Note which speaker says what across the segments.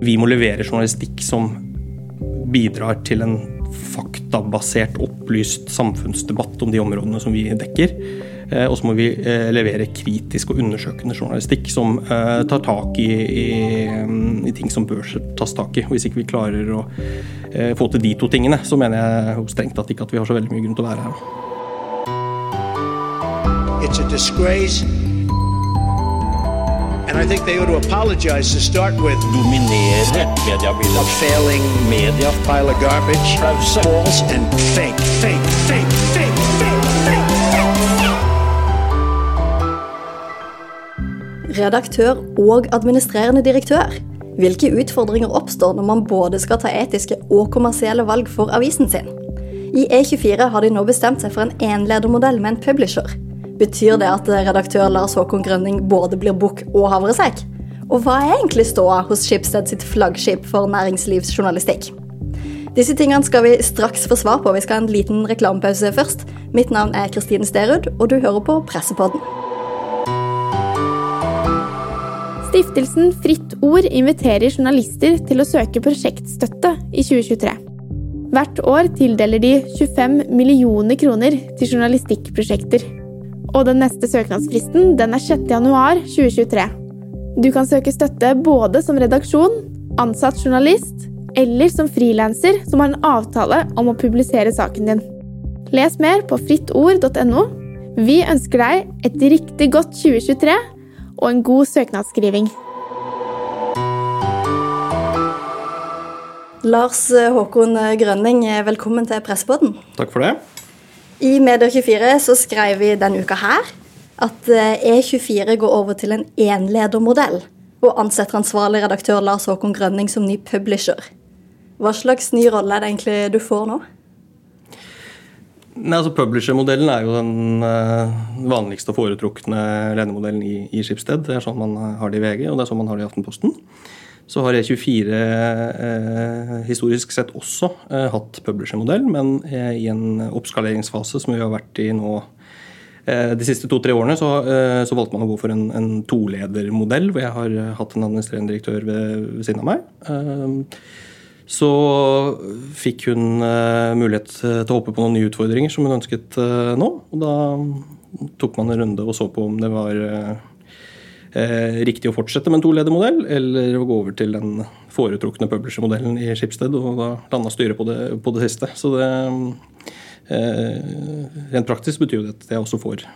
Speaker 1: Vi må levere journalistikk som bidrar til en faktabasert, opplyst samfunnsdebatt om de områdene som vi dekker. Eh, og så må vi eh, levere kritisk og undersøkende journalistikk som eh, tar tak i, i, i, ting som bør tas tak i. Og hvis ikke vi klarer å få til de to tingene, så mener jeg strengt tatt ikke at vi har så veldig mye grunn til å være her. It's a disgrace. And I think they ought to apologize to start with. Dominere mediebildet. A failing media. Pile of garbage. Pause. False and fake, fake, fake, fake, fake, fake. Redaktør og administrerende direktør. Hvilke utfordringer oppstår når man både skal ta etiske og kommersielle valg for avisen sin? I E24 har de nå bestemt seg for en enledermodell med en publisher. Betyr det at redaktør Lars Håkon Grønning både blir bukk og havresekk? Og hva er egentlig ståa hos Skipsted sitt flaggskip for næringslivsjournalistikk? Disse tingene skal vi straks få svar på. Vi skal ha en liten reklamepause først. Mitt navn er Kristine Sterud, og du hører på Pressepodden.
Speaker 2: Stiftelsen Fritt Ord inviterer journalister til å søke prosjektstøtte i 2023. Hvert år tildeler de 25 millioner kroner til journalistikkprosjekter. Og den neste søknadsfristen den er 6.1.2023. Du kan søke støtte både som redaksjon, ansatt journalist eller som frilanser som har en avtale om å publisere saken din. Les mer på frittord.no. Vi ønsker deg et riktig godt 2023 og en god søknadsskriving.
Speaker 3: Lars Håkon Grønning, velkommen til Pressepodden.
Speaker 1: Takk for det.
Speaker 3: I Medier24 så skrev vi denne uka her at E24 eh, e går over til en enledermodell og ansetter ansvarlig redaktør Lars Håkon Grønning som ny publisher. Hva slags ny rolle er det egentlig du får nå?
Speaker 1: Nei, altså Publisher-modellen er jo den uh, vanligste og foretrukne ledermodellen i, i Skipsted. Det er sånn man har det i VG, og det er sånn man har det i Aftenposten. Så har E24 eh, historisk sett også eh, hatt publisher-modell, men eh, i en oppskaleringsfase som vi har vært i nå eh, de siste to-tre årene så, eh, så, valgte man å gå for en, en toledermodell, hvor jeg har hatt en administrerende direktør ved, ved siden av meg. Eh, så fikk hun mulighet til å hoppe på noen nye utfordringer som hun ønsket nå. Og da tok man en runde og så på om det var eh, riktig å fortsette med en toledermodell, eller å gå over til den foretrukne publisher-modellen i Schibsted. Og da landa styret på det, på det siste. Så det eh, Rent praktisk betyr jo det at jeg også får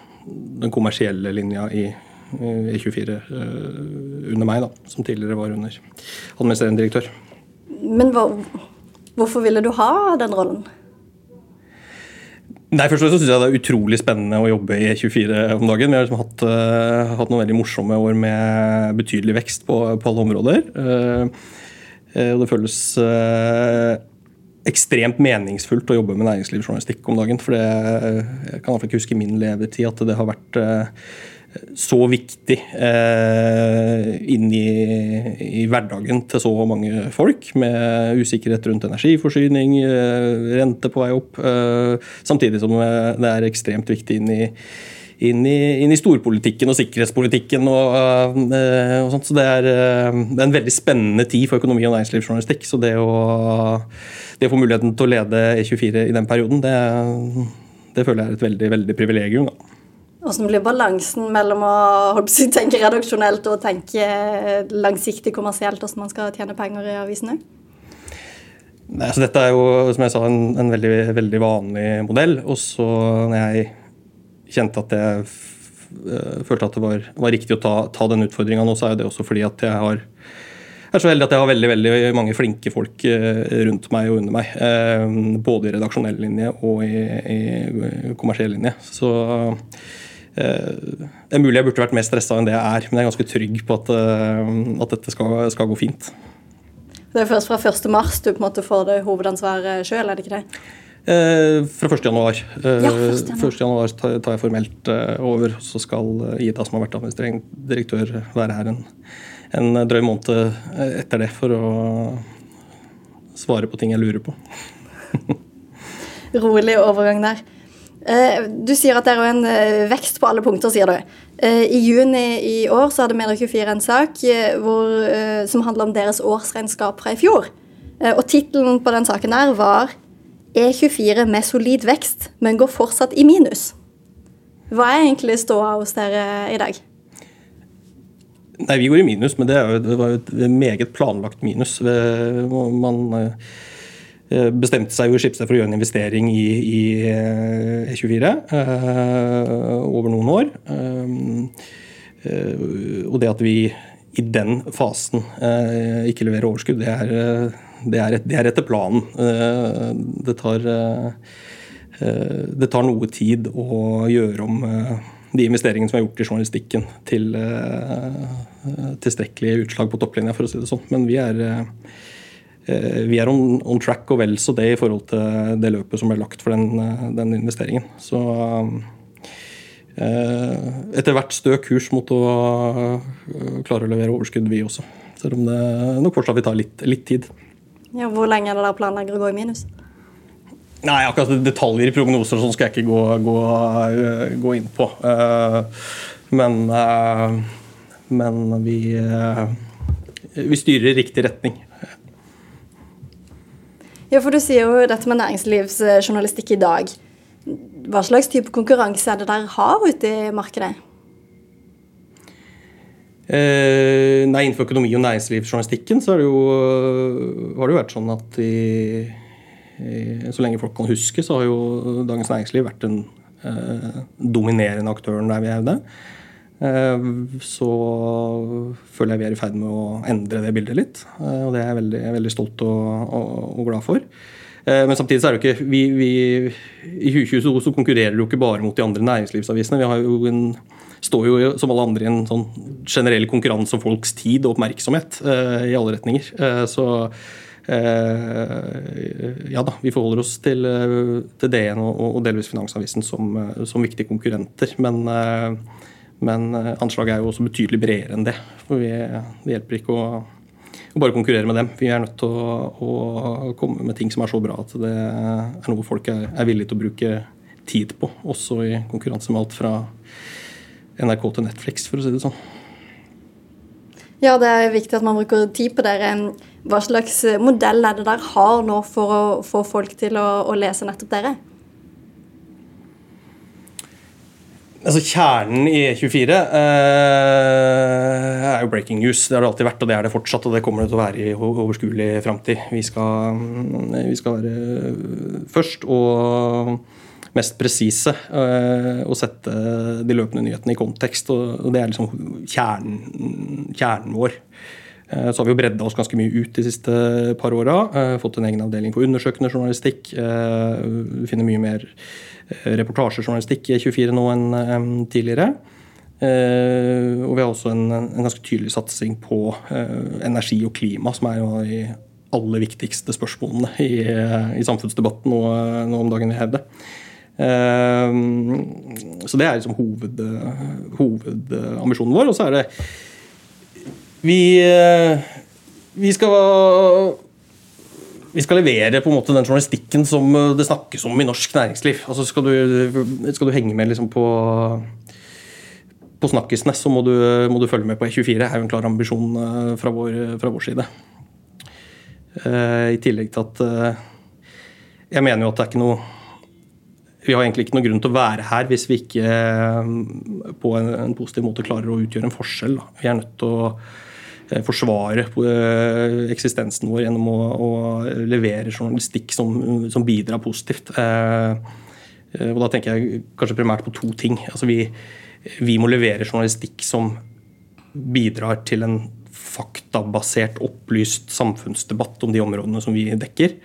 Speaker 1: den kommersielle linja i E24 eh, under meg, da, som tidligere var under administrerende direktør.
Speaker 3: Men hva, hvorfor ville du ha den rollen?
Speaker 1: Nei, først og fremst synes jeg Det er utrolig spennende å jobbe i E24 om dagen. Vi har liksom hatt, uh, hatt, noen veldig morsomme år med betydelig vekst på, på alle områder. Uh, uh, det føles ekstremt meningsfullt å jobbe med næringslivsjournalistikk om dagen. For det, jeg kan i hvert fall ikke huske min levetid at det har vært så viktig eh, inn i, i, hverdagen til så mange folk, med usikkerhet rundt energiforsyning, eh, rente på vei opp, eh, samtidig som eh, det er ekstremt viktig inn i, inn i, inn i storpolitikken og sikkerhetspolitikken. og, eh, og sånt, så det er, eh, det er, en veldig spennende tid for økonomi og næringslivsjournalistikk. Så det å, det å få muligheten til å lede E24 i den perioden, det, det føler jeg er et veldig, veldig privilegium. da.
Speaker 3: Hvordan blir balansen mellom å tenke redaksjonelt og tenke langsiktig kommersielt, hvordan man skal tjene penger i avisene?
Speaker 1: Nei, altså dette er jo som jeg sa, en, en veldig, veldig, vanlig modell. Og så når jeg kjente at jeg uh, følte at det var, var riktig å ta, ta den utfordringa nå, så er det også fordi at jeg har er så heldig at jeg har veldig veldig mange flinke folk uh, rundt meg og under meg. Både i redaksjonell linje og i, i kommersiell linje. Så Eh, det er mulig jeg burde vært mer stressa enn det jeg er, men jeg er ganske trygg på at, eh, at dette skal, skal, gå fint.
Speaker 3: Det er først fra 1. mars du på en måte får det hovedansvaret sjøl, er det ikke det?
Speaker 1: Eh, fra 1. januar. Eh, ja, 1. januar. 1. januar tar jeg formelt eh, over. Så skal Ida, som har vært administrerende direktør, være her en, en drøy måned etter det for å svare på ting jeg lurer på.
Speaker 3: Rolig overgang der. Du sier at det er en vekst på alle punkter, sier du. I juni i år så hadde Medie24 en sak hvor, som handla om deres årsregnskap fra i fjor. Og tittelen på den saken der var E24 med solid vekst, men går fortsatt i minus. Hva er egentlig ståa hos dere i dag?
Speaker 1: Nei, Vi går i minus, men det, jo, det var jo et meget planlagt minus. Man eh, bestemte seg jo Skipsted for å gjøre en investering i, i E24 eh, over noen år. Eh, og det at vi i den fasen eh, ikke leverer overskudd, det er, det er, det er etter planen. Eh, det tar, eh, det tar noe tid å gjøre om de investeringene som er gjort i journalistikken til tilstrekkelige utslag på topplinja, for å si det sånn. Men vi er, vi er on, on, track og vel så det i forhold til det løpet som ble lagt for den, den investeringen. Så etter hvert stø kurs mot å klare å levere overskudd, vi også. Selv om det nok fortsatt vil ta litt, litt tid.
Speaker 3: Ja, hvor lenge er det der planlegger å gå i minus?
Speaker 1: Nei, akkurat detaljer i prognoser sånn skal jeg ikke gå, gå, gå inn på. Eh, men, eh, men vi, eh, vi styrer i riktig retning.
Speaker 3: Ja, for Du sier jo dette med næringslivsjournalistikk i dag. Hva slags type konkurranse er det dere har ute i markedet?
Speaker 1: Eh, nei, Innenfor økonomi- og næringslivsjournalistikken så det jo, eh, har det jo vært sånn at i, i, så lenge folk kan huske, så har jo Dagens Næringsliv vært den eh, dominerende aktøren der vi er det. Eh, så føler jeg vi er i ferd med å endre det bildet litt. Eh, og det er jeg veldig, veldig stolt og, og, og, glad for. Eh, men samtidig så er det jo ikke vi, vi, I 2022 så konkurrerer du ikke bare mot de andre næringslivsavisene. Vi har jo en står jo som alle andre i en sånn generell konkurranse om folks tid og oppmerksomhet i alle retninger. Så ja da, vi forholder oss til, til DN og, og, delvis Finansavisen som, som viktige konkurrenter. Men, men, anslaget er jo også betydelig bredere enn det. For vi, det hjelper ikke å, å, bare konkurrere med dem. Vi er nødt til å, å, komme med ting som er så bra at det er noe folk er, er villige til å bruke tid på, også i konkurranse med alt fra NRK til Netflix, for å si det sånn.
Speaker 3: Ja, det er viktig at man bruker tid på dere. Hva slags modell er det der har nå for å få folk til å, å lese nettopp dere?
Speaker 1: Altså Kjernen i E24 eh, er jo breaking news. Det har det alltid vært, og det er det fortsatt. Og det kommer det til å være i overskuelig framtid. Vi, vi skal være først og mest presise Eh, og sette de løpende nyhetene i kontekst. og, Det er liksom kjernen, kjernen vår. Uh, så har vi jo bredda oss ganske mye ut de siste par åra. Uh, fått en egen avdeling for undersøkende journalistikk. Vi finner mye mer reportasjejournalistikk i 24 nå enn tidligere. og vi har også en, en ganske tydelig satsing på energi og klima, som er jo de aller viktigste spørsmålene i, i samfunnsdebatten nå, nå om dagen, vil hevde. Så det er liksom hoved, hovedambisjonen vår. Og så er det Vi, eh, vi skal vi skal levere på en måte den journalistikken som det snakkes om i norsk næringsliv. Altså Skal du, skal du henge med liksom på, på snakkisene, så må du, må du, følge med på E24. Det er jo en klar ambisjon eh, fra vår, fra vår side. Uh, I tillegg til at jeg mener jo at det er ikke noe vi har egentlig ikke noen grunn til å være her hvis vi ikke uh, på en, en positiv måte klarer å utgjøre en forskjell. Da. Vi er nødt til å eh, forsvare eh, eksistensen vår gjennom å, å levere journalistikk som, som, bidrar positivt. Og Da tenker jeg kanskje primært på to ting. Altså vi, vi må levere journalistikk som bidrar til en faktabasert, opplyst samfunnsdebatt om de områdene som vi dekker.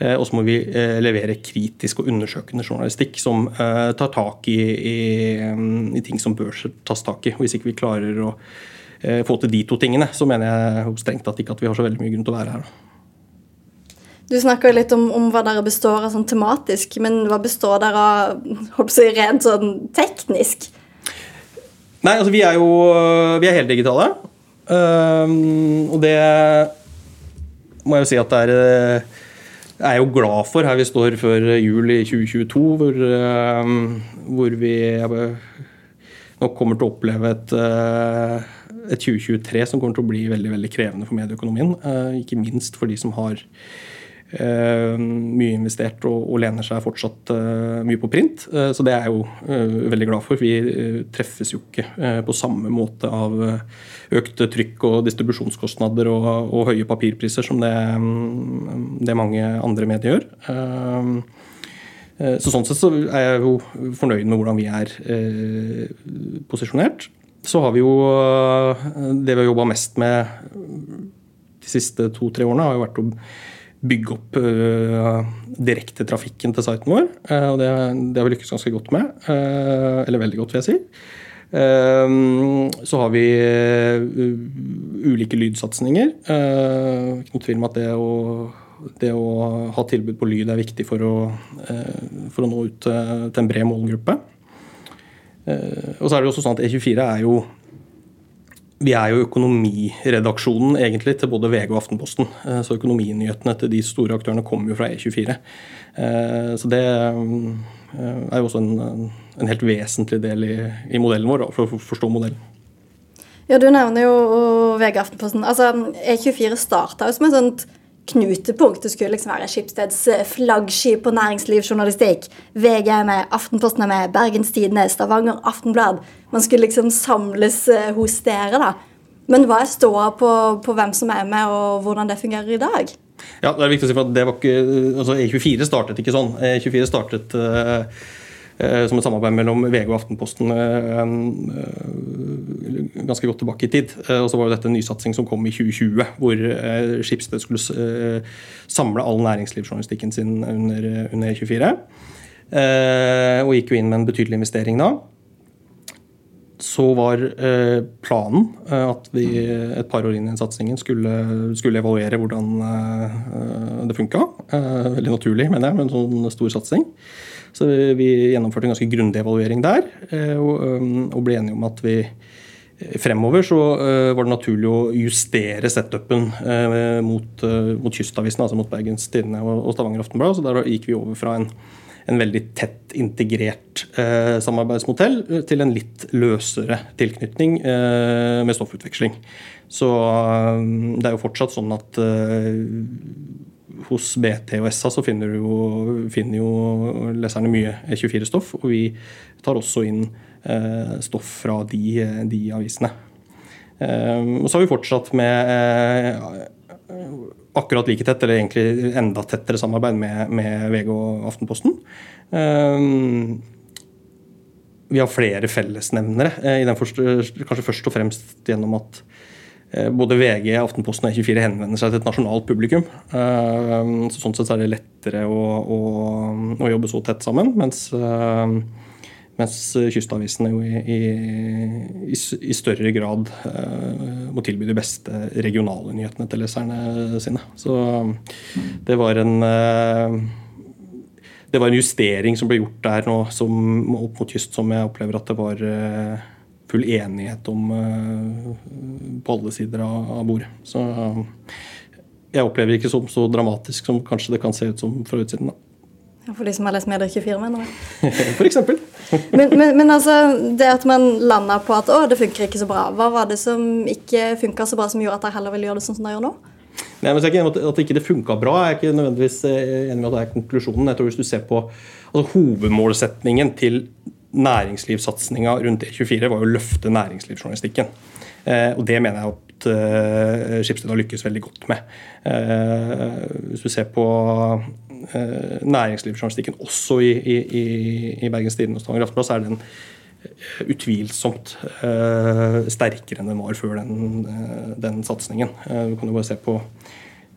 Speaker 1: Eh, og så må vi eh, levere kritisk og undersøkende journalistikk som eh, tar tak i, i, i ting som bør tas tak i. Hvis ikke vi klarer å få til de to tingene, så mener jeg strengt tatt ikke at vi har så veldig mye grunn til å være her.
Speaker 3: Du snakker litt om, om, hva dere består av sånn tematisk, men hva består dere av jeg, rent sånn teknisk?
Speaker 1: Nei, altså vi er jo vi er heldigitale. Um, og det må jeg jo si at det er er jo glad for her vi står før jul i 2022, hvor, eh, hvor vi nok kommer til å oppleve et, et 2023 som kommer til å bli veldig veldig krevende for medieøkonomien. Ikke minst for de som har Uh, mye investert og, lener seg fortsatt uh, mye på print. Så det er jeg jo veldig glad for. Vi treffes jo ikke på samme måte av økte trykk og distribusjonskostnader og, og høye papirpriser som det, um, det, mange andre medier gjør. så Sånn sett så er jeg jo fornøyd med hvordan vi er posisjonert. Så har vi jo Det vi har jobba mest med de siste to-tre årene, har jo vært å bygge opp uh, direktetrafikken til siten vår. Uh, og det, det, har vi lykkes ganske godt med. Eller veldig godt, vil jeg si. Så har vi ulike lydsatsinger. ikke noe tvil om at det å, det å, ha tilbud på lyd er viktig for å, for å nå ut til en bred målgruppe. Og så er det også sånn at E24 er jo vi er jo økonomiredaksjonen egentlig til både VG og Aftenposten. Eh, så økonominyhetene til de store aktørene kommer jo fra E24. Eh, så det eh, er jo også en, en helt vesentlig del i, i modellen vår, for å forstå modellen.
Speaker 3: Ja, Du nevner jo VG Aftenposten. Altså, E24 starta jo som et sånt knutepunkt. Det skulle liksom være Skipsteds flaggskip på næringslivsjournalistikk. VG er med, Aftenposten er med, Bergens Tidende, Stavanger Aftenblad man skulle liksom samles eh, hos dere. da. Men hva er ståa på, på, hvem som er med, og hvordan det fungerer i dag?
Speaker 1: Ja, det er viktig å si for at det var ikke, altså E24 startet ikke sånn. E24 startet uh, som et samarbeid mellom VG og Aftenposten uh, ganske godt tilbake i tid. og så var jo dette en nysatsing som kom i 2020, hvor Skipsted skulle samle all næringslivsjournalistikken sin under, under E24. og gikk jo inn med en betydelig investering da så var eh, planen eh, at vi et par år inn i satsingen skulle, skulle evaluere hvordan eh, det funka. Veldig naturlig, mener jeg, med en sånn stor satsing. Så vi gjennomførte en ganske grundig evaluering der, og ble enige om at vi Fremover så var det naturlig å justere setupen mot, mot kystavisen, altså mot Bergens Tidende og Stavanger Aftenblad. Så der gikk vi over fra en en veldig tett integrert eh, samarbeidsmodell til en litt løsere tilknytning eh, med stoffutveksling. Så eh, det er jo fortsatt sånn at eh, hos BT og SA så finner jo, finner jo leserne mye E24-stoff, og vi tar også inn eh, stoff fra de, de avisene. Eh, og så har vi fortsatt med akkurat like tett, eller egentlig enda tettere samarbeid med, med VG og Aftenposten. Um, vi har flere fellesnevnere, eh, kanskje først og fremst gjennom at eh, både VG, Aftenposten og E24 henvender seg til et nasjonalt publikum. Ehm, så sånn sett er det lettere å, å, å jobbe så tett sammen. Mens ehm, mens kystavisene jo i, i, i, større grad må tilby de beste regionale nyhetene til leserne sine. Så det var en det var en justering som ble gjort der nå som, opp mot kyst, som jeg opplever at det var full enighet om på alle sider av, bordet. Så jeg opplever det ikke som så dramatisk som kanskje det kan se ut som fra utsiden. da.
Speaker 3: For de som har lest Medier 24, mener
Speaker 1: jeg. For eksempel.
Speaker 3: men, men, men, altså, det at man landa på at å, det funker ikke så bra, hva var det som ikke funka så bra, som gjorde at dere heller ville gjøre det sånn som dere gjør nå?
Speaker 1: Nei, men jeg er ikke enig med At ikke det funka bra, jeg er ikke nødvendigvis eh, enig med at det er konklusjonen. Jeg tror Hvis du ser på altså, Hovedmålsetningen til næringslivssatsinga rundt E24 var å løfte næringslivsjournalistikken. Eh, og det mener jeg at eh, Skipsted har lykkes veldig godt med. Eh, hvis du ser på næringslivsjournalistikken også i, i, i Bergens Tidende og Stavanger Aftenblad, så er den utvilsomt sterkere enn den var før den, den satsingen. Du kan jo bare se på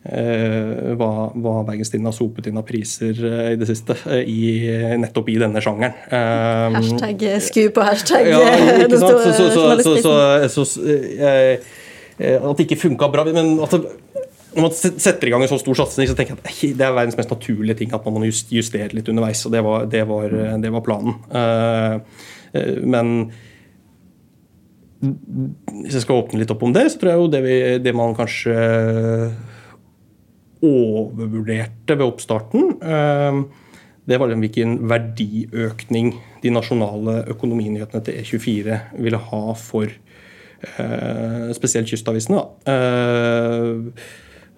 Speaker 1: hva, hva Bergens Tidende har sopet inn av priser i det siste, i, nettopp i denne sjangeren.
Speaker 3: hashtag sku på hashtag
Speaker 1: ja, ikke sant? Så, så, så, så At det ikke funka bra. Men at det, når man setter i gang en så stor satsing, så tenker jeg at det er verdens mest naturlige ting at man må justere litt underveis. og Det var, det var, det var planen. Eh, eh, men hvis jeg skal åpne litt opp om det, så tror jeg jo det, vi, det man kanskje overvurderte ved oppstarten, det var hvilken verdiøkning de nasjonale økonominyhetene til E24 ville ha for spesielt kystavisene.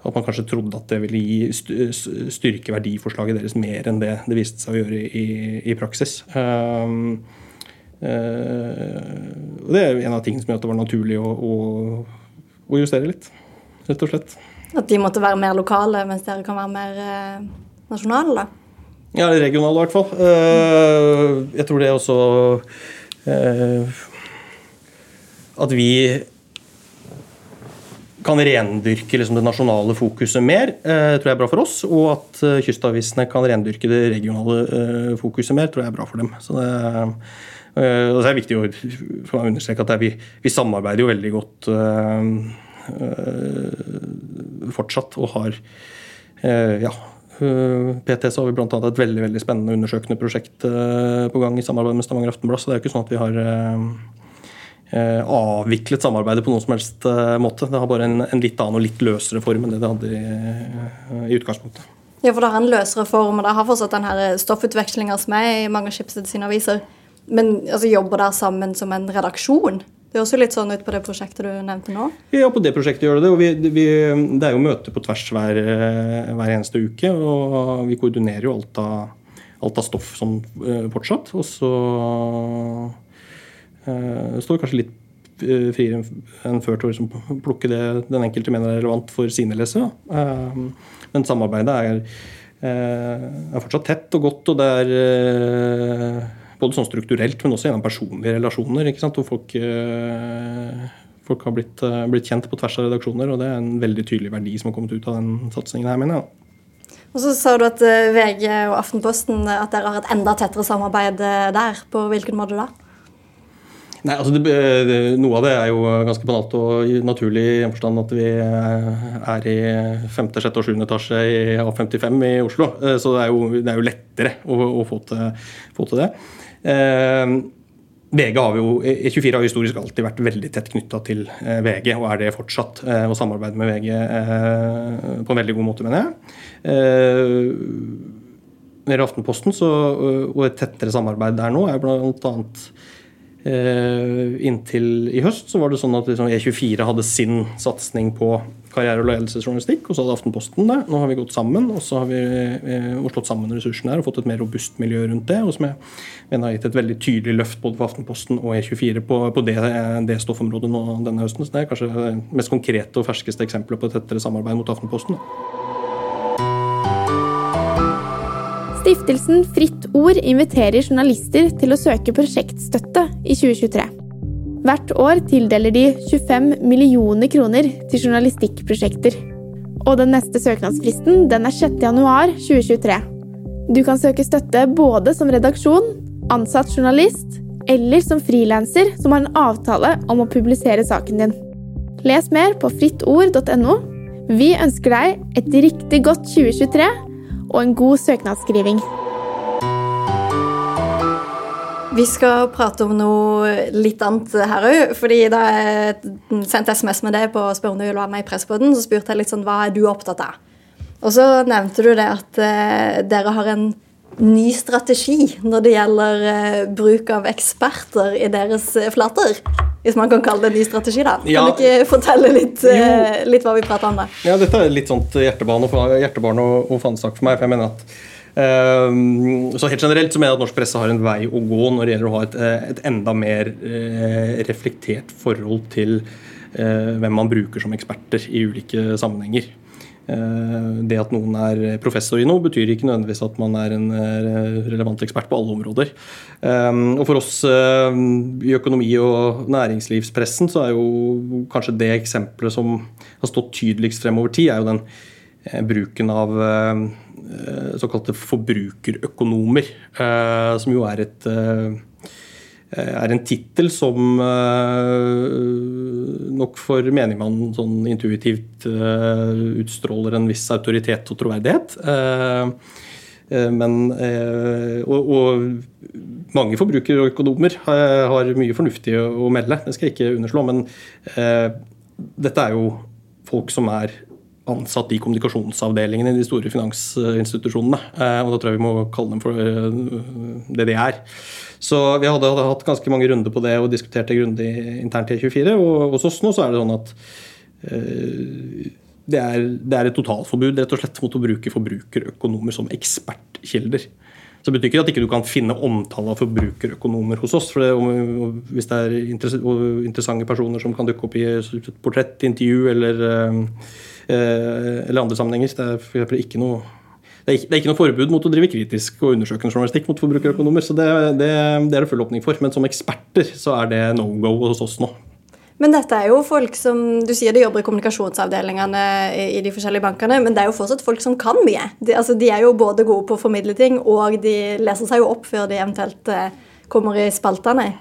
Speaker 1: At man kanskje trodde at det ville gi styrke verdiforslaget deres mer enn det det viste seg å gjøre i, i praksis. Um, uh, det er en av tingene som gjør at det var naturlig å, justere litt, rett og slett.
Speaker 3: At de måtte være mer lokale, mens dere kan være mer eh, nasjonale, da?
Speaker 1: Ja, regionale i hvert fall. Uh, jeg tror det er også uh, At vi kan rendyrke liksom, det nasjonale fokuset mer, uh, tror jeg er bra for oss. Og at kystavisene kan rendyrke det regionale fokuset mer, tror jeg er bra for dem. Så det, eh, det er viktig å, understreke at vi, vi, samarbeider jo veldig godt fortsatt og har ja, PT så har vi bl.a. et veldig veldig spennende undersøkende prosjekt på gang i samarbeid med Stavanger Aftenblad. Så det er jo ikke sånn at vi har Eh, avviklet samarbeidet på noen som helst eh, måte. Det har bare en, en, litt annen og litt løsere form enn det det hadde i, eh, i utgangspunktet.
Speaker 3: Ja, for det har en løsere form, og det har fortsatt den stoffutvekslinga som er i mange Schibsted sine aviser. Men altså, jobber der sammen som en redaksjon? Det er også litt sånn ut på det prosjektet du nevnte nå?
Speaker 1: Ja, på det prosjektet gjør det det. og vi, vi, Det er jo møter på tvers hver, hver, eneste uke. Og vi koordinerer jo alt av, alt av stoff som fortsatt. Og så det står vi kanskje litt eh, friere enn før til å liksom plukke det den enkelte mener er relevant for sine lesere. Uh, men samarbeidet er, er, fortsatt tett og godt, og det er både sånn strukturelt, men også gjennom personlige relasjoner. ikke sant? Hvor folk, folk har blitt, blitt, kjent på tvers av redaksjoner, og det er en veldig tydelig verdi som har kommet ut av den satsingen her, mener jeg.
Speaker 3: Og så sa du at VG og Aftenposten at dere har et enda tettere samarbeid der. På hvilken måte da?
Speaker 1: Nei, altså det, det, Noe av det er jo ganske banalt og naturlig i den forstand at vi er i femte, sjette og 7. etasje i A55 i Oslo. Eh, så det er jo, det er jo lettere å, å få, til, få, til, det. Eh, VG har jo, E24 har historisk alltid vært veldig tett knytta til eh, VG, og er det fortsatt. Eh, og samarbeider med VG eh, på en veldig god måte, mener jeg. Eh, i Aftenposten, så, og et tettere samarbeid der nå, er bl.a. annet inntil i høst så var det sånn at liksom E24 hadde sin satsing på karriere- og ledelsesjournalistikk, og så hadde Aftenposten det. Nå har vi gått sammen og så har vi eh, slått sammen ressursene her og fått et mer robust miljø rundt det. og som jeg mener har gitt et veldig tydelig løft både for Aftenposten og E24 på, på det, det, stoffområdet nå denne høsten. Så det er kanskje det mest konkrete og ferskeste eksempelet på et tettere samarbeid mot Aftenposten.
Speaker 2: Stiftelsen Fritt Ord inviterer journalister til å søke prosjektstøtte i 2023. Hvert år tildeler de 25 millioner kroner til journalistikkprosjekter. Og den neste søknadsfristen den er 6.1.2023. Du kan søke støtte både som redaksjon, ansatt journalist eller som frilanser som har en avtale om å publisere saken din. Les mer på frittord.no. Vi ønsker deg et riktig godt 2023 og en god søknadsskriving.
Speaker 3: Vi skal prate om noe litt annet her òg. fordi Da jeg sendte SMS med deg på spørre om du ville være med i Pressepodden, så spurte jeg litt sånn, hva er du opptatt av. Og så nevnte du det at eh, dere har en ny strategi når det gjelder eh, bruk av eksperter i deres flater. Hvis man kan kalle det en ny strategi, da. Kan du ikke fortelle litt, eh, litt, hva vi prater om da?
Speaker 1: Ja, dette er litt sånt hjertebarn og, hjertebarn og, og for meg. for jeg mener at så helt generelt så mener jeg at norsk presse har en vei å gå når det gjelder å ha et, eh, et enda mer uh, reflektert forhold til uh, hvem man bruker som eksperter i ulike sammenhenger. Eh, det at noen er professor i noe, betyr ikke nødvendigvis at man er en eh, relevant ekspert på alle områder. Eh, og For oss i økonomi- og næringslivspressen så er jo kanskje det eksempelet som har stått tydeligst frem over tid, er jo den bruken av såkalte forbrukerøkonomer, som jo er et Eh, er en tittel som eh, nok for menigmannen sånn intuitivt eh, utstråler en viss autoritet og troverdighet. Men, og, og mange forbrukere og økonomer har mye fornuftig å melde, det skal jeg ikke underslå. Men dette er jo folk som er ansatt i kommunikasjonsavdelingen i de store finansinstitusjonene. Og da tror jeg vi må kalle dem for det de er. Så vi hadde, hatt ganske mange runder på det og diskutert det grundig internt i E24. Og hos oss nå så er det sånn at det er, det er, et totalforbud rett og slett mot å bruke forbrukerøkonomer som ekspertkilder. Så det betyr ikke at ikke du kan finne omtale av forbrukerøkonomer hos oss. for det, Hvis det er interessante personer som kan dukke opp i et portrettintervju eller, eh, eller andre sammenhenger. Det er for ikke noe det er, ikke, det er, ikke, noe forbud mot å drive kritisk og undersøkende journalistikk mot forbrukerøkonomer. så det, det, det er det full åpning for. Men som eksperter så er det no go hos oss nå.
Speaker 3: Men dette er jo folk som Du sier de jobber i kommunikasjonsavdelingene i, i de forskjellige bankene, men det er jo fortsatt folk som kan mye. De, altså, de er jo både gode på å formidle ting, og de leser seg jo opp før de eventuelt eh, kommer i spaltene.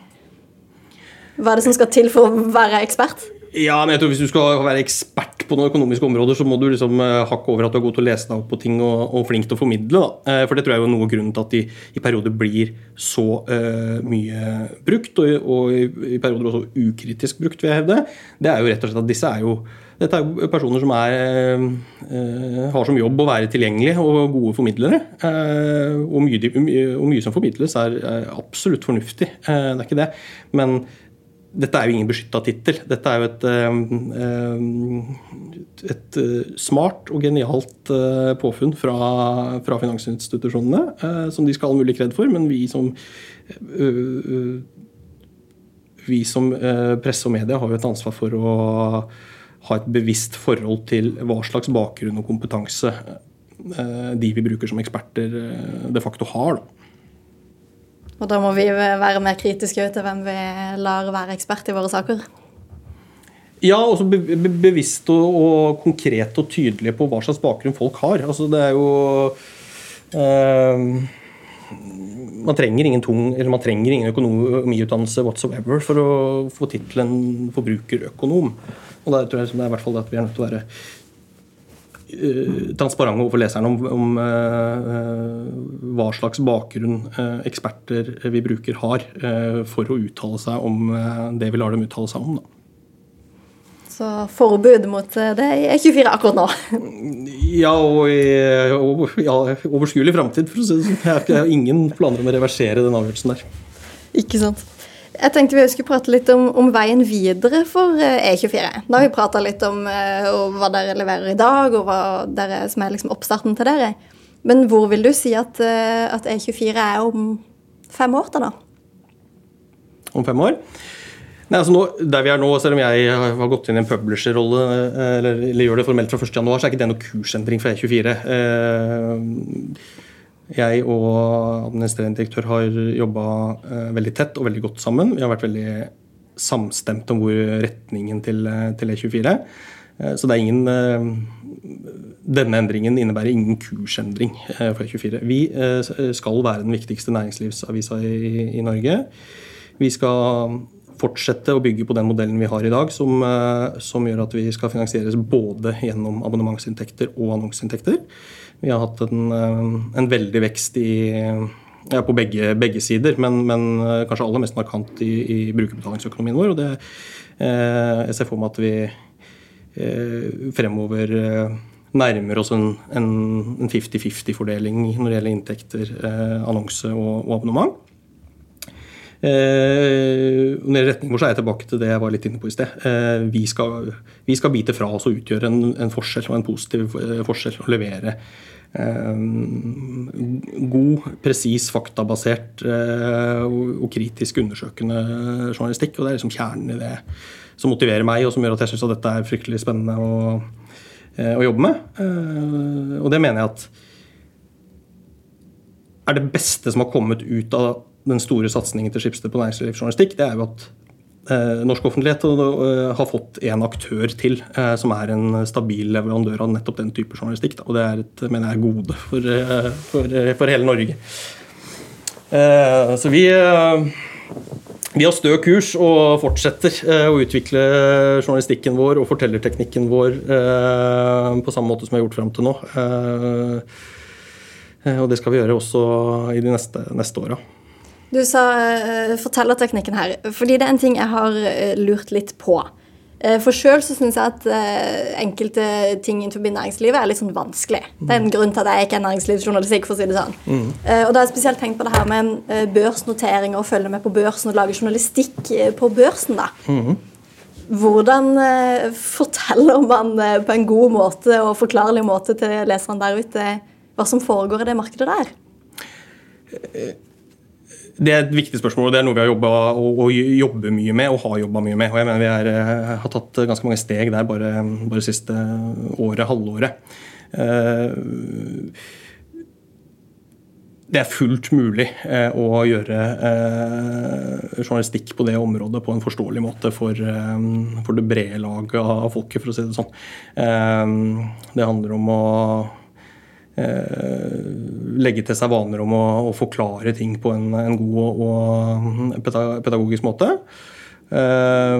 Speaker 3: Hva er det som skal til for å være ekspert?
Speaker 1: Ja, men jeg tror Hvis du skal være ekspert på noen økonomiske områder, så må du liksom uh, hakke over at du er god til å lese deg opp på ting og, og flink til å formidle. Da. for det tror jeg er noe av grunnen til at de i perioder blir så uh, mye brukt, og, og i, i, perioder også ukritisk brukt, vil jeg hevde. Det er jo rett og slett at disse er jo dette er jo personer som er, har som jobb å være tilgjengelige og gode formidlere. og, mye, og mye som formidles, er, er absolutt fornuftig. det er ikke det. Men dette er jo ingen beskytta tittel. Dette er jo et, eh, eh, et, eh, smart og genialt påfunn fra, fra finansinstitusjonene, som de skal ha all mulig kred for, men vi som vi som presse og media har jo et ansvar for å ha et bevisst forhold til hva slags bakgrunn og kompetanse de vi bruker som eksperter, de facto har. Da.
Speaker 3: Og da må vi være mer kritiske til hvem vi lar være ekspert i våre saker.
Speaker 1: Ja, også be be bevisst og, og, konkret og tydelig på hva slags bakgrunn folk har. Altså, det er jo øh, Man trenger ingen tung, eller man trenger ingen økonomiutdannelse whatsoever for å få tittelen forbrukerøkonom. Og der tror jeg det er i hvert fall at vi er nødt til å være transparente overfor leserne om, om uh, hva slags bakgrunn uh, eksperter vi bruker, har uh, for å uttale seg om det vi lar dem uttale seg om. Da.
Speaker 3: Så forbud mot det er 24 akkurat nå?
Speaker 1: ja, og i ja, overskuelig framtid, for å si det sånn. Jeg har ingen planer om å reversere den avgjørelsen der.
Speaker 3: Ikke sant. Jeg tenkte vi skulle prate litt om, om veien videre for E24. Eh, e har vi prata litt om, uh, om, hva dere leverer i dag, og hva dere, som er liksom oppstarten til dere. Men hvor vil du si at, uh, at E24 er om fem år da?
Speaker 1: Om fem år? Nei, altså nå, der vi er nå, Selv om jeg har gått inn i en publisher-rolle, eller, eller, gjør det formelt fra 1.1, så er ikke det noe kursendring for E24. Uh, jeg og administrerende direktør har jobba eh, veldig tett og veldig godt sammen. Vi har vært veldig samstemt om hvor retningen til, eh, til E24. Eh, så det er ingen Denne endringen innebærer ingen kursendring for E24. Vi skal være den viktigste næringslivsavisa i, i Norge. Vi skal fortsette å bygge på den modellen vi har i dag, som, som gjør at vi skal finansieres både gjennom abonnementsinntekter og annonseinntekter. Vi har hatt en, eh, en veldig vekst i, ja, på begge, begge sider, men, men, eh, kanskje aller mest markant i, i brukerbetalingsøkonomien vår. og det, eh, Jeg ser for meg at vi fremover nærmer oss en 50-50-fordeling når det gjelder inntekter, annonse og, og abonnement. Eh, når det retning vår, så er jeg tilbake til det jeg var litt inne på i sted. Eh, vi, skal, vi, skal, bite fra oss og utgjøre en, en forskjell, og en positiv eh, forskjell. Og levere eh, god, presis, faktabasert eh, og, og, kritisk undersøkende journalistikk. Og det er liksom kjernen i det som motiverer meg, og som gjør at jeg syns dette er fryktelig spennende å, eh, å jobbe med. og det mener jeg at er det beste som har kommet ut av den store satsingen til Skipsted på næringslivsjournalistikk, det er jo at eh, norsk offentlighet eh, har fått en aktør til eh, som er en stabil leverandør av nettopp den type journalistikk. Og det er et mener jeg, gode for, for, for, hele Norge. Så vi, vi har stø kurs og fortsetter å utvikle journalistikken vår og fortellerteknikken vår på samme måte som vi har gjort fram til nå. Og det skal vi gjøre også i de neste, neste åra.
Speaker 3: Du sa uh, fortellerteknikken her. Fordi det er en ting jeg har uh, lurt litt på. Eh, for sjøl syns jeg at eh, enkelte ting innenfor næringslivet er litt sånn vanskelig. Det er en grunn til at jeg ikke er næringslivsjournalistikk, for å si det sånn. Mm. Og da har jeg spesielt tenkt på det her med børsnoteringer og følge med på børsen og lage journalistikk på børsen. da. Mm. Hvordan forteller man på en god måte og forklarlig måte til leserne der ute hva som foregår i det markedet der?
Speaker 1: Det er et viktig spørsmål, og det er noe vi har jobba og, og jobber mye med og har jobba mye med. og jeg mener Vi er, eh, har tatt ganske mange steg der bare, bare siste året, halvåret. Eh, det er fullt mulig eh, å gjøre journalistikk på det området på en forståelig måte for, for det brede laget av folket, for å si det sånn. Det handler om å legge til seg vaner om å, å forklare ting på en, en god og, og pedagogisk måte. Uh,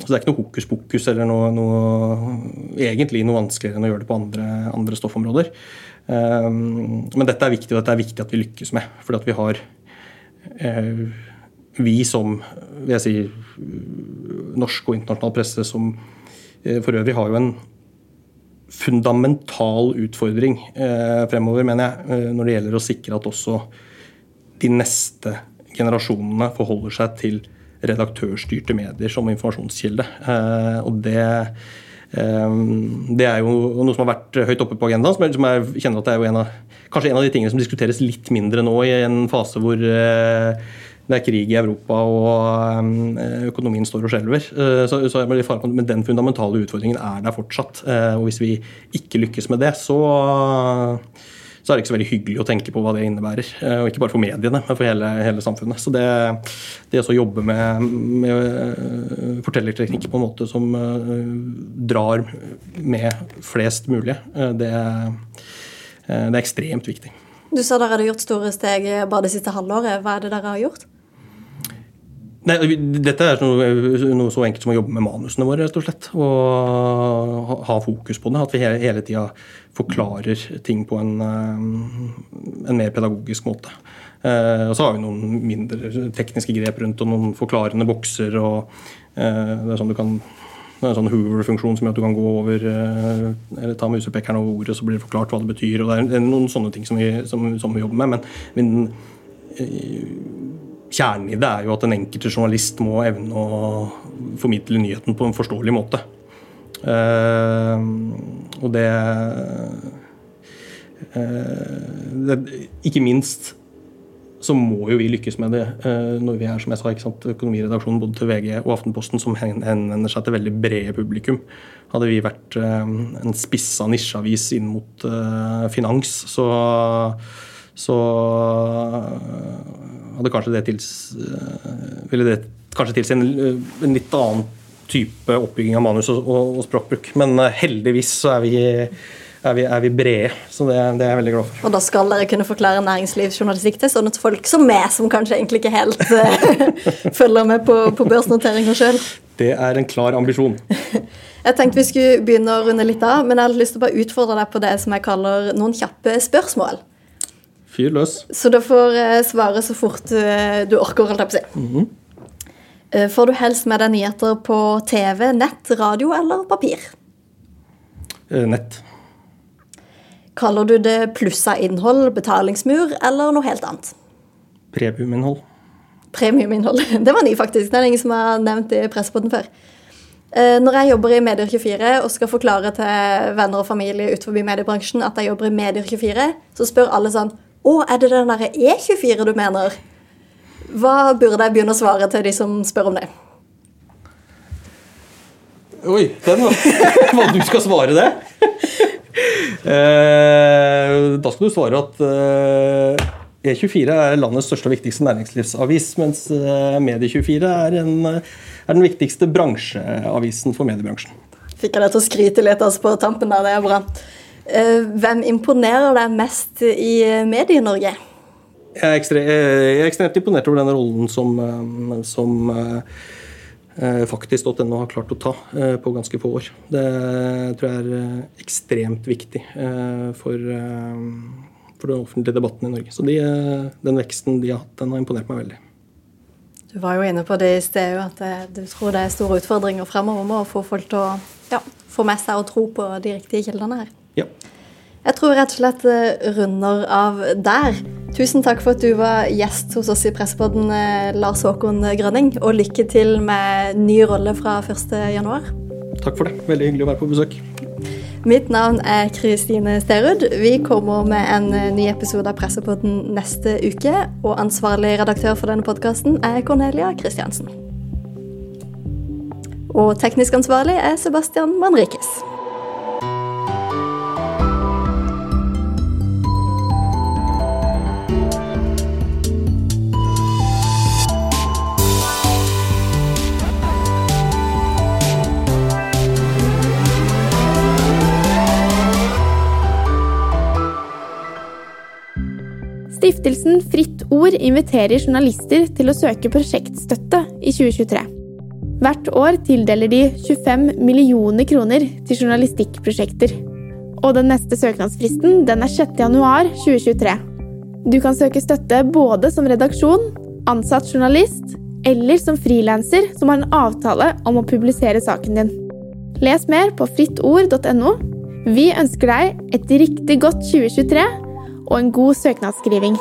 Speaker 1: så det er ikke noe hokus pokus eller noe, noe, egentlig noe vanskeligere enn å gjøre det på andre, andre stoffområder. Uh, men dette er viktig, og dette er viktig at vi lykkes med. Fordi at vi har Vi som vil jeg si, norsk og internasjonal presse som for øvrig har jo en fundamental utfordring eh, fremover, mener jeg, eh, når det gjelder å sikre at også de neste generasjonene forholder seg til redaktørstyrte medier som informasjonskilde. Eh, og det, eh, det er jo noe som har vært høyt oppe på agendaen. som jeg, som jeg kjenner at det er jo en av, kanskje en av de tingene som diskuteres litt mindre nå, i en fase hvor eh, det er krig i Europa og eh, økonomien står og skjelver. Eh, så, så men den fundamentale utfordringen er der fortsatt. Eh, og hvis vi ikke lykkes med det, så, så er det ikke så veldig hyggelig å tenke på hva det innebærer. Og ikke bare for mediene, men for hele, hele samfunnet. Så det, det å jobbe med, med fortellerteknikk på en måte som drar med flest mulig, det, det er ekstremt viktig.
Speaker 3: Du sa dere hadde gjort store steg bare det siste halvåret. Hva er det dere har gjort?
Speaker 1: Nei, dette er noe, noe, så enkelt som å jobbe med manusene våre, rett og slett. Og ha fokus på det. At vi hele, hele tida forklarer ting på en, eh, en, mer pedagogisk måte. Eh, og så har vi noen mindre tekniske grep rundt og noen forklarende bokser. og eh, det er sånn du kan det er en sånn Hoover-funksjon som gjør at du kan gå over eller ta musepekeren over ordet, så blir det forklart hva det betyr. og Det er noen sånne ting som vi, som, som vi jobber med. Men, men kjernen i det er jo at den enkelte journalist må evne å formidle nyheten på en forståelig måte. Uh, og det, uh, det, Ikke minst så må jo vi lykkes med det uh, når vi er som jeg sa, ikke sant, økonomiredaksjonen både til VG og Aftenposten, som henvender seg til veldig brede publikum. Hadde vi vært en spissa nisjeavis inn mot finans, så så hadde kanskje det tils, eh, ville det kanskje tilsi en, eh, en, litt annen type oppbygging av manus og, og, og språkbruk. Men eh, heldigvis så er vi, er vi, er vi brede, så det, det, er jeg veldig glad for.
Speaker 3: Og da skal dere kunne forklare næringslivsjournalistikk til sånne folk som meg, som kanskje egentlig ikke helt følger med på, på børsnoteringer sjøl?
Speaker 1: Det er en klar ambisjon.
Speaker 3: Jeg tenkte vi skulle begynne å runde litt av, men jeg hadde lyst til å bare utfordre deg på det som jeg kaller noen kjappe spørsmål.
Speaker 1: Fyr løs.
Speaker 3: Så du får uh, svare så fort uh, du orker, holdt jeg på å si. Mm -hmm. får du helst med deg nyheter på TV, nett, radio eller papir?
Speaker 1: nett.
Speaker 3: Kaller du det plussa innhold, betalingsmur eller noe helt annet?
Speaker 1: Premiuminnhold.
Speaker 3: Premiuminnhold. Det var ny, faktisk. Det er ingen som har nevnt det i Presspodden før. Når jeg jobber i Medier24 og skal forklare til venner og familie utenfor mediebransjen at jeg jobber i Medier24, så spør alle sånn å, er det den derre E24 du mener? Hva burde jeg begynne å svare til de som spør om det?
Speaker 1: Oi, den var Hva du skal svare det? Eh, da skal du svare at eh, E24 er landets største og viktigste næringslivsavis, mens eh, Medie24 er, er den viktigste bransjeavisen for mediebransjen.
Speaker 3: Fikk jeg deg til å skryte litt altså, på tampen der, det er bra. Eh, hvem imponerer deg mest i Medie-Norge?
Speaker 1: Jeg er, ekstremt, jeg er ekstremt imponert over den rollen som, eh, som eh, faktisk.no har klart å ta på ganske få år. Det tror jeg er ekstremt viktig for, for den offentlige debatten i Norge. Så de, den veksten de har hatt, den har imponert meg veldig.
Speaker 3: Du var jo inne på det i sted, at eh, du tror det er store utfordringer fremover med å få folk til å ja, få med seg og tro på de riktige kildene her.
Speaker 1: Ja.
Speaker 3: Jeg tror rett og slett det runder av der. Tusen takk for at du var gjest hos oss i Pressepodden, eh, Lars Håkon Grønning. Og lykke til med ny rolle fra 1.1.
Speaker 1: Takk for det. Veldig hyggelig å være på besøk.
Speaker 3: Mitt navn er Kristine Sterud. Vi kommer med en eh, ny episode av Pressepodden neste uke. Og ansvarlig redaktør for denne podkasten er Cornelia Kristiansen. Og teknisk ansvarlig er Sebastian Manrikes.
Speaker 2: Stiftelsen Fritt Ord inviterer journalister til å søke prosjektstøtte i 2023. Hvert år tildeler de 25 millioner kroner til journalistikkprosjekter. Og den neste søknadsfristen den er 6. januar 2023. Du kan søke støtte både som redaksjon, ansatt journalist eller som frilanser som har en avtale om å publisere saken din. Les mer på frittord.no. Vi ønsker deg et riktig godt 2023 og en god søknadsskriving.